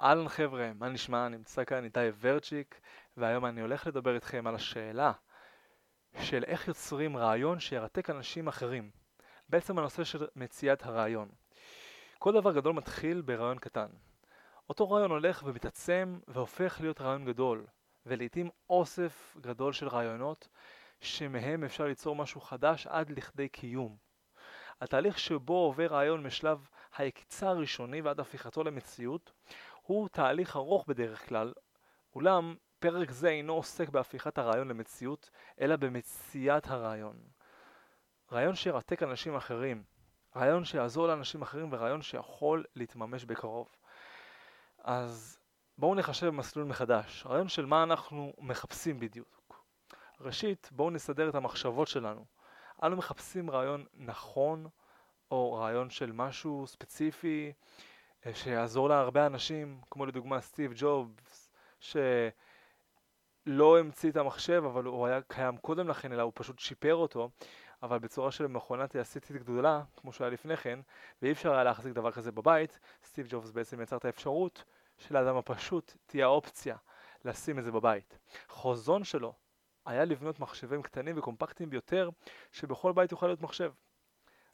אהלן חבר'ה, מה נשמע? נמצא כאן איתי ורצ'יק, והיום אני הולך לדבר איתכם על השאלה של איך יוצרים רעיון שירתק אנשים אחרים. בעצם הנושא של מציאת הרעיון. כל דבר גדול מתחיל ברעיון קטן. אותו רעיון הולך ומתעצם והופך להיות רעיון גדול, ולעיתים אוסף גדול של רעיונות שמהם אפשר ליצור משהו חדש עד לכדי קיום. התהליך שבו עובר רעיון משלב היקיצה הראשוני ועד הפיכתו למציאות הוא תהליך ארוך בדרך כלל, אולם פרק זה אינו עוסק בהפיכת הרעיון למציאות, אלא במציאת הרעיון. רעיון שירתק אנשים אחרים, רעיון שיעזור לאנשים אחרים ורעיון שיכול להתממש בקרוב. אז בואו נחשב מסלול מחדש, רעיון של מה אנחנו מחפשים בדיוק. ראשית, בואו נסדר את המחשבות שלנו. אנו מחפשים רעיון נכון, או רעיון של משהו ספציפי, שיעזור להרבה אנשים, כמו לדוגמה סטיב ג'ובס, שלא המציא את המחשב, אבל הוא היה קיים קודם לכן, אלא הוא פשוט שיפר אותו, אבל בצורה של מכונת תעשייתית גדולה, כמו שהיה לפני כן, ואי אפשר היה להחזיק דבר כזה בבית, סטיב ג'ובס בעצם יצר את האפשרות שלאדם הפשוט תהיה האופציה לשים את זה בבית. חוזון שלו היה לבנות מחשבים קטנים וקומפקטיים ביותר, שבכל בית יוכל להיות מחשב.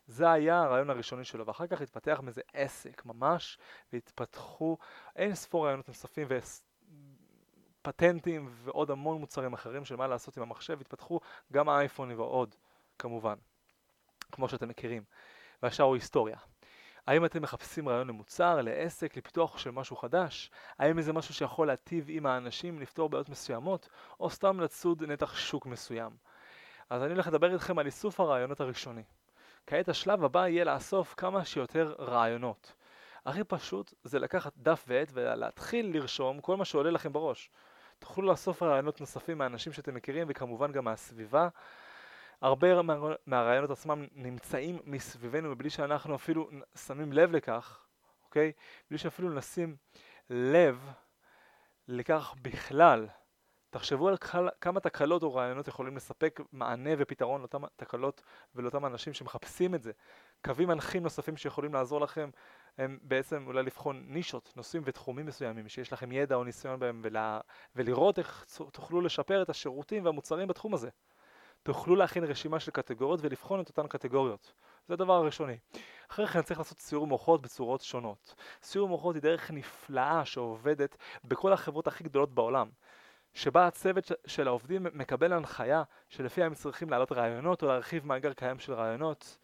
זה היה הרעיון הראשוני שלו, ואחר כך התפתח מזה עסק ממש, והתפתחו אין ספור רעיונות נוספים ופטנטים ועוד המון מוצרים אחרים של מה לעשות עם המחשב, התפתחו גם האייפונים ועוד, כמובן, כמו שאתם מכירים. והשאר הוא היסטוריה. האם אתם מחפשים רעיון למוצר, לעסק, לפיתוח של משהו חדש? האם זה משהו שיכול להטיב עם האנשים, לפתור בעיות מסוימות, או סתם לצוד נתח שוק מסוים? אז אני הולך לדבר איתכם על איסוף הרעיונות הראשוני. כעת השלב הבא יהיה לאסוף כמה שיותר רעיונות. הכי פשוט זה לקחת דף ועט ולהתחיל לרשום כל מה שעולה לכם בראש. תוכלו לאסוף רעיונות נוספים מאנשים שאתם מכירים וכמובן גם מהסביבה. הרבה מהרעיונות עצמם נמצאים מסביבנו מבלי שאנחנו אפילו שמים לב לכך, אוקיי? בלי שאפילו נשים לב לכך בכלל. תחשבו על כמה תקלות או רעיונות יכולים לספק מענה ופתרון לאותן תקלות ולאותם אנשים שמחפשים את זה. קווים מנחים נוספים שיכולים לעזור לכם הם בעצם אולי לבחון נישות, נושאים ותחומים מסוימים שיש לכם ידע או ניסיון בהם ולה... ולראות איך תוכלו לשפר את השירותים והמוצרים בתחום הזה. תוכלו להכין רשימה של קטגוריות ולבחון את אותן קטגוריות. זה הדבר הראשוני. אחרי כן צריך לעשות סיור מוחות בצורות שונות. סיור מוחות היא דרך נפלאה שעובדת בכל החברות הכי גדולות בעולם. שבה הצוות של העובדים מקבל הנחיה שלפיה הם צריכים להעלות רעיונות או להרחיב מאגר קיים של רעיונות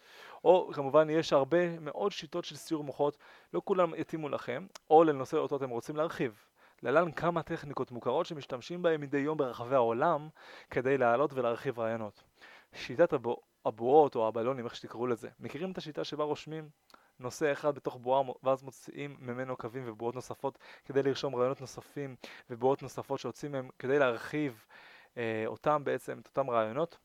או כמובן יש הרבה מאוד שיטות של סיור מוחות, לא כולם יתאימו לכם או לנושא אותו אתם רוצים להרחיב. להלן כמה טכניקות מוכרות שמשתמשים בהן מדי יום ברחבי העולם כדי להעלות ולהרחיב רעיונות. שיטת הבועות או הבלונים, איך שתקראו לזה. מכירים את השיטה שבה רושמים נושא אחד בתוך בועה ואז מוציאים ממנו קווים ובועות נוספות כדי לרשום רעיונות נוספים ובועות נוספות שיוצאים מהם כדי להרחיב אה, אותם בעצם, את אותם רעיונות.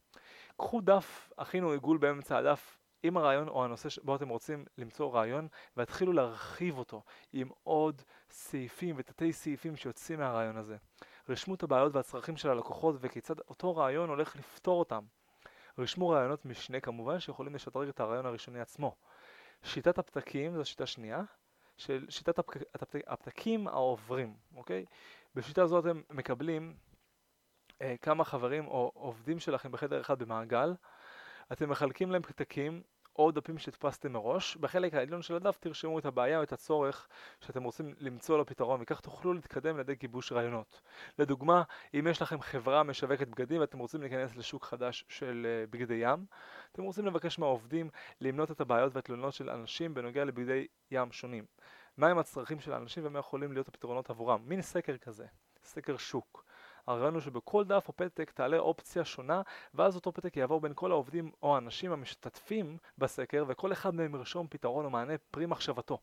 קחו דף, הכינו עיגול באמצע הדף עם הרעיון או הנושא שבו אתם רוצים למצוא רעיון והתחילו להרחיב אותו עם עוד סעיפים ותתי סעיפים שיוצאים מהרעיון הזה. רשמו את הבעיות והצרכים של הלקוחות וכיצד אותו רעיון הולך לפתור אותם. רשמו רעיונות משנה כמובן שיכולים לשדרג את הרעיון הראשוני עצמו. שיטת הפתקים זו שיטה שנייה, של שיטת הפק... הפתק... הפתקים העוברים, אוקיי? בשיטה זו אתם מקבלים אה, כמה חברים או עובדים שלכם בחדר אחד במעגל, אתם מחלקים להם פתקים או דפים שהדפסתם מראש, בחלק העליון של הדף תרשמו את הבעיה או את הצורך שאתם רוצים למצוא לו פתרון וכך תוכלו להתקדם לידי גיבוש רעיונות. לדוגמה, אם יש לכם חברה משווקת בגדים ואתם רוצים להיכנס לשוק חדש של uh, בגדי ים, אתם רוצים לבקש מהעובדים למנות את הבעיות והתלונות של אנשים בנוגע לבגדי ים שונים. מהם הצרכים של האנשים ומה יכולים להיות הפתרונות עבורם. מין סקר כזה, סקר שוק. הרעיון הוא שבכל דף או פתק תעלה אופציה שונה ואז אותו פתק יעבור בין כל העובדים או האנשים המשתתפים בסקר וכל אחד מהם ירשום פתרון או מענה פרי מחשבתו.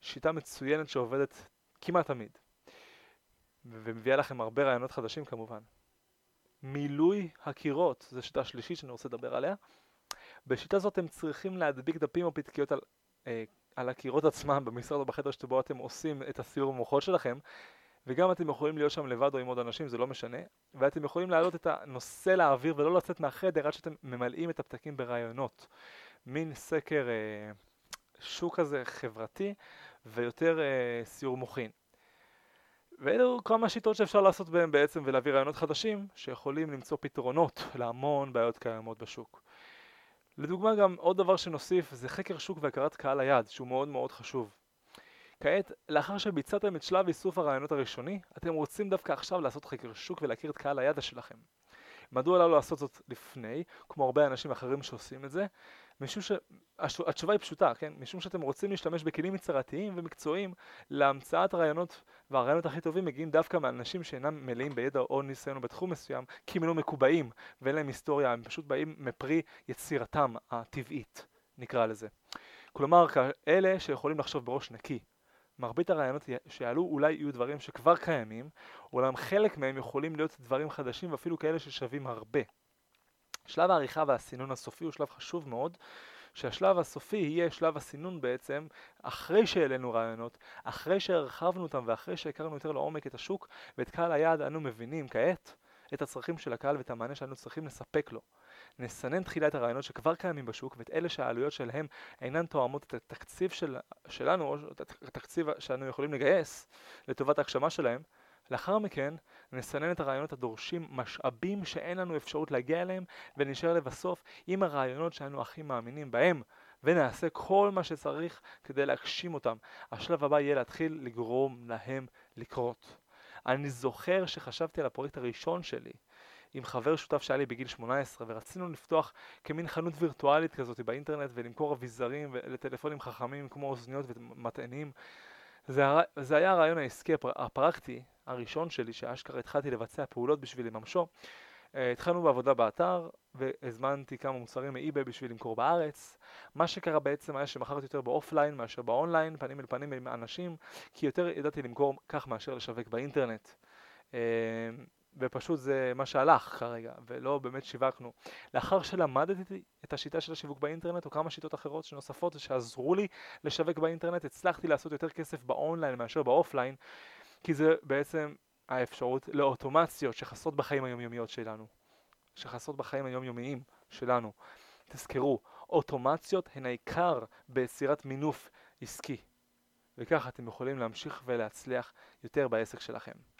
שיטה מצוינת שעובדת כמעט תמיד ומביאה לכם הרבה רעיונות חדשים כמובן. מילוי הקירות, זו שיטה שלישית שאני רוצה לדבר עליה. בשיטה זאת אתם צריכים להדביק דפים או פתקיות על, אה, על הקירות עצמם במשרד או בחדר שבו אתם עושים את הסיור המוחות שלכם וגם אתם יכולים להיות שם לבד או עם עוד אנשים, זה לא משנה, ואתם יכולים להעלות את הנושא לאוויר ולא לצאת מהחדר עד שאתם ממלאים את הפתקים ברעיונות. מין סקר אה, שוק כזה חברתי, ויותר אה, סיור מוחין. ואלו כמה שיטות שאפשר לעשות בהם בעצם ולהביא רעיונות חדשים שיכולים למצוא פתרונות להמון בעיות קיימות בשוק. לדוגמה גם עוד דבר שנוסיף זה חקר שוק והכרת קהל היעד שהוא מאוד מאוד חשוב. כעת, לאחר שביצעתם את שלב איסוף הרעיונות הראשוני, אתם רוצים דווקא עכשיו לעשות חקר שוק ולהכיר את קהל הידע שלכם. מדוע לא לעשות זאת לפני, כמו הרבה אנשים אחרים שעושים את זה? משום ש... התשובה היא פשוטה, כן? משום שאתם רוצים להשתמש בכלים יצירתיים ומקצועיים להמצאת הרעיונות, והרעיונות הכי טובים מגיעים דווקא מאנשים שאינם מלאים בידע או ניסיון בתחום מסוים, כי הם לא מקובעים ואין להם היסטוריה, הם פשוט באים מפרי יצירתם הטבעית, נקרא לזה. כלומר, כאלה שיכולים לחשוב בראש נקי, מרבית הרעיונות שיעלו אולי יהיו דברים שכבר קיימים, אולם חלק מהם יכולים להיות דברים חדשים ואפילו כאלה ששווים הרבה. שלב העריכה והסינון הסופי הוא שלב חשוב מאוד, שהשלב הסופי יהיה שלב הסינון בעצם אחרי שהעלינו רעיונות, אחרי שהרחבנו אותם ואחרי שהכרנו יותר לעומק את השוק ואת קהל היעד אנו מבינים כעת את הצרכים של הקהל ואת המענה שאנו צריכים לספק לו. נסנן תחילה את הרעיונות שכבר קיימים בשוק ואת אלה שהעלויות שלהם אינן תואמות את התקציב של, שלנו או את התקציב שאנו יכולים לגייס לטובת ההגשמה שלהם. לאחר מכן נסנן את הרעיונות הדורשים משאבים שאין לנו אפשרות להגיע אליהם ונשאר לבסוף עם הרעיונות שאנו הכי מאמינים בהם ונעשה כל מה שצריך כדי להגשים אותם. השלב הבא יהיה להתחיל לגרום להם לקרות. אני זוכר שחשבתי על הפרויקט הראשון שלי עם חבר שותף שהיה לי בגיל 18 ורצינו לפתוח כמין חנות וירטואלית כזאת באינטרנט ולמכור אביזרים לטלפונים חכמים כמו אוזניות ומטענים. זה, זה היה הרעיון העסקי הפרקטי הראשון שלי שאשכרה התחלתי לבצע פעולות בשביל לממשו. Uh, התחלנו בעבודה באתר והזמנתי כמה מוצרים מאי-ביי בשביל למכור בארץ. מה שקרה בעצם היה שמכרתי יותר באופליין מאשר באונליין, פנים אל פנים עם אנשים, כי יותר ידעתי למכור כך מאשר לשווק באינטרנט. Uh, ופשוט זה מה שהלך כרגע, ולא באמת שיווקנו. לאחר שלמדתי את השיטה של השיווק באינטרנט, או כמה שיטות אחרות שנוספות שעזרו לי לשווק באינטרנט, הצלחתי לעשות יותר כסף באונליין מאשר באופליין, כי זה בעצם האפשרות לאוטומציות שחסות בחיים היומיומיות שלנו, שחסות בחיים היומיומיים שלנו. תזכרו, אוטומציות הן העיקר ביצירת מינוף עסקי, וכך אתם יכולים להמשיך ולהצליח יותר בעסק שלכם.